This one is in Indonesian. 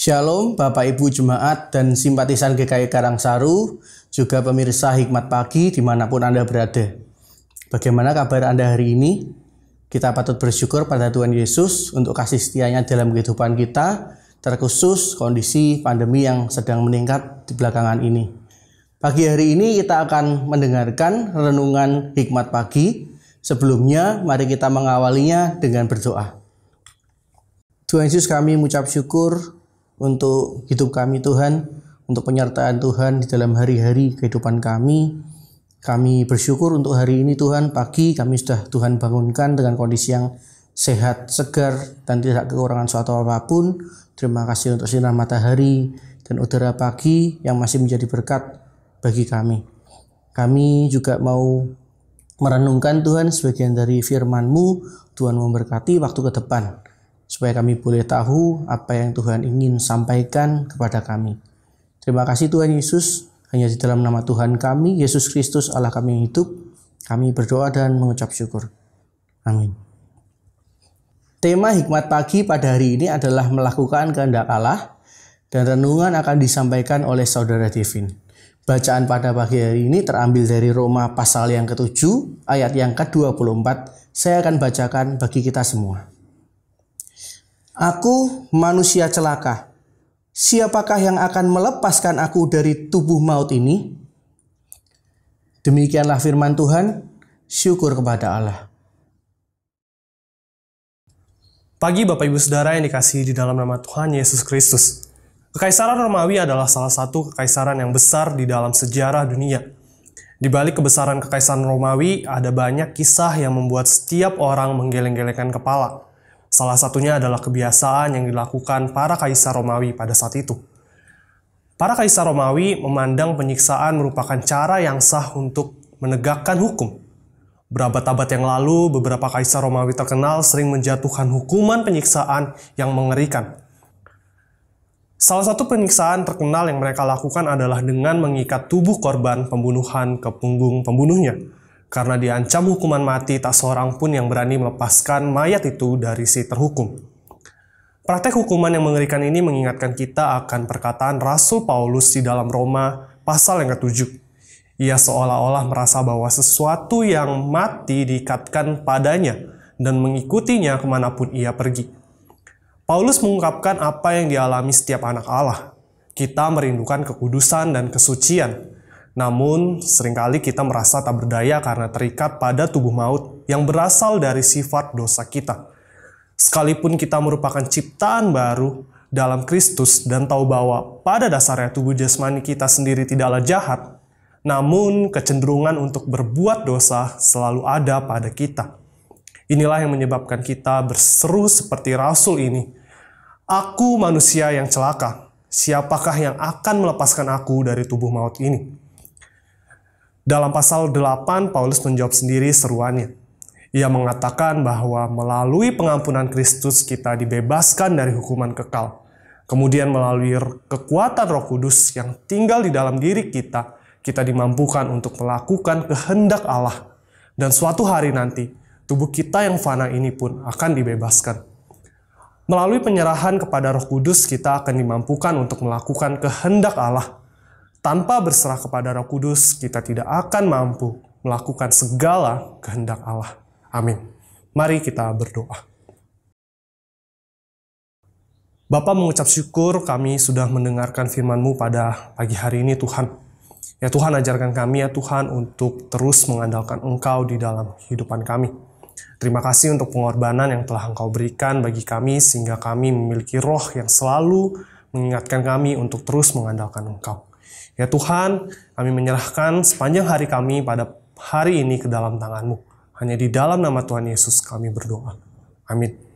Shalom Bapak Ibu Jemaat dan simpatisan GKI Karangsaru, juga pemirsa Hikmat Pagi di mana pun Anda berada. Bagaimana kabar Anda hari ini? Kita patut bersyukur pada Tuhan Yesus untuk kasih setianya dalam kehidupan kita, terkhusus kondisi pandemi yang sedang meningkat di belakangan ini. Pagi hari ini kita akan mendengarkan renungan Hikmat Pagi. Sebelumnya, mari kita mengawalinya dengan berdoa. Tuhan Yesus kami mengucap syukur untuk hidup kami Tuhan, untuk penyertaan Tuhan di dalam hari-hari kehidupan kami. Kami bersyukur untuk hari ini Tuhan, pagi kami sudah Tuhan bangunkan dengan kondisi yang sehat, segar, dan tidak kekurangan suatu apa pun. Terima kasih untuk sinar matahari dan udara pagi yang masih menjadi berkat bagi kami. Kami juga mau merenungkan Tuhan sebagian dari firman-Mu, Tuhan memberkati waktu ke depan supaya kami boleh tahu apa yang Tuhan ingin sampaikan kepada kami. Terima kasih Tuhan Yesus, hanya di dalam nama Tuhan kami, Yesus Kristus Allah kami yang hidup, kami berdoa dan mengucap syukur. Amin. Tema hikmat pagi pada hari ini adalah melakukan kehendak Allah dan renungan akan disampaikan oleh Saudara Devin. Bacaan pada pagi hari ini terambil dari Roma pasal yang ke-7 ayat yang ke-24. Saya akan bacakan bagi kita semua. Aku manusia celaka. Siapakah yang akan melepaskan aku dari tubuh maut ini? Demikianlah firman Tuhan. Syukur kepada Allah. Pagi Bapak Ibu Saudara yang dikasihi di dalam nama Tuhan Yesus Kristus. Kekaisaran Romawi adalah salah satu kekaisaran yang besar di dalam sejarah dunia. Di balik kebesaran kekaisaran Romawi, ada banyak kisah yang membuat setiap orang menggeleng-gelengkan kepala. Salah satunya adalah kebiasaan yang dilakukan para kaisar Romawi pada saat itu. Para kaisar Romawi memandang penyiksaan merupakan cara yang sah untuk menegakkan hukum. Berabad-abad yang lalu, beberapa kaisar Romawi terkenal sering menjatuhkan hukuman penyiksaan yang mengerikan. Salah satu penyiksaan terkenal yang mereka lakukan adalah dengan mengikat tubuh korban pembunuhan ke punggung pembunuhnya karena diancam hukuman mati, tak seorang pun yang berani melepaskan mayat itu dari si terhukum. Praktek hukuman yang mengerikan ini mengingatkan kita akan perkataan Rasul Paulus di dalam Roma pasal yang ketujuh. Ia seolah-olah merasa bahwa sesuatu yang mati diikatkan padanya dan mengikutinya ke mana pun ia pergi. Paulus mengungkapkan apa yang dialami setiap anak Allah. Kita merindukan kekudusan dan kesucian, namun, sering kali kita merasa tak berdaya karena terikat pada tubuh maut yang berasal dari sifat dosa kita. Sekalipun kita merupakan ciptaan baru dalam Kristus dan tahu bahwa pada dasarnya tubuh jasmani kita sendiri tidaklah jahat, namun kecenderungan untuk berbuat dosa selalu ada pada kita. Inilah yang menyebabkan kita berseru seperti rasul ini. Aku manusia yang celaka. Siapakah yang akan melepaskan aku dari tubuh maut ini? Dalam pasal 8, Paulus menjawab sendiri seruannya. Ia mengatakan bahwa melalui pengampunan Kristus kita dibebaskan dari hukuman kekal. Kemudian melalui kekuatan roh kudus yang tinggal di dalam diri kita, kita dimampukan untuk melakukan kehendak Allah. Dan suatu hari nanti, tubuh kita yang fana ini pun akan dibebaskan. Melalui penyerahan kepada roh kudus, kita akan dimampukan untuk melakukan kehendak Allah tanpa berserah kepada Roh Kudus, kita tidak akan mampu melakukan segala kehendak Allah. Amin. Mari kita berdoa. Bapak mengucap syukur kami sudah mendengarkan firman-Mu pada pagi hari ini Tuhan. Ya Tuhan ajarkan kami ya Tuhan untuk terus mengandalkan Engkau di dalam kehidupan kami. Terima kasih untuk pengorbanan yang telah Engkau berikan bagi kami sehingga kami memiliki roh yang selalu mengingatkan kami untuk terus mengandalkan Engkau. Ya Tuhan, kami menyerahkan sepanjang hari kami pada hari ini ke dalam tangan-Mu. Hanya di dalam nama Tuhan Yesus kami berdoa. Amin.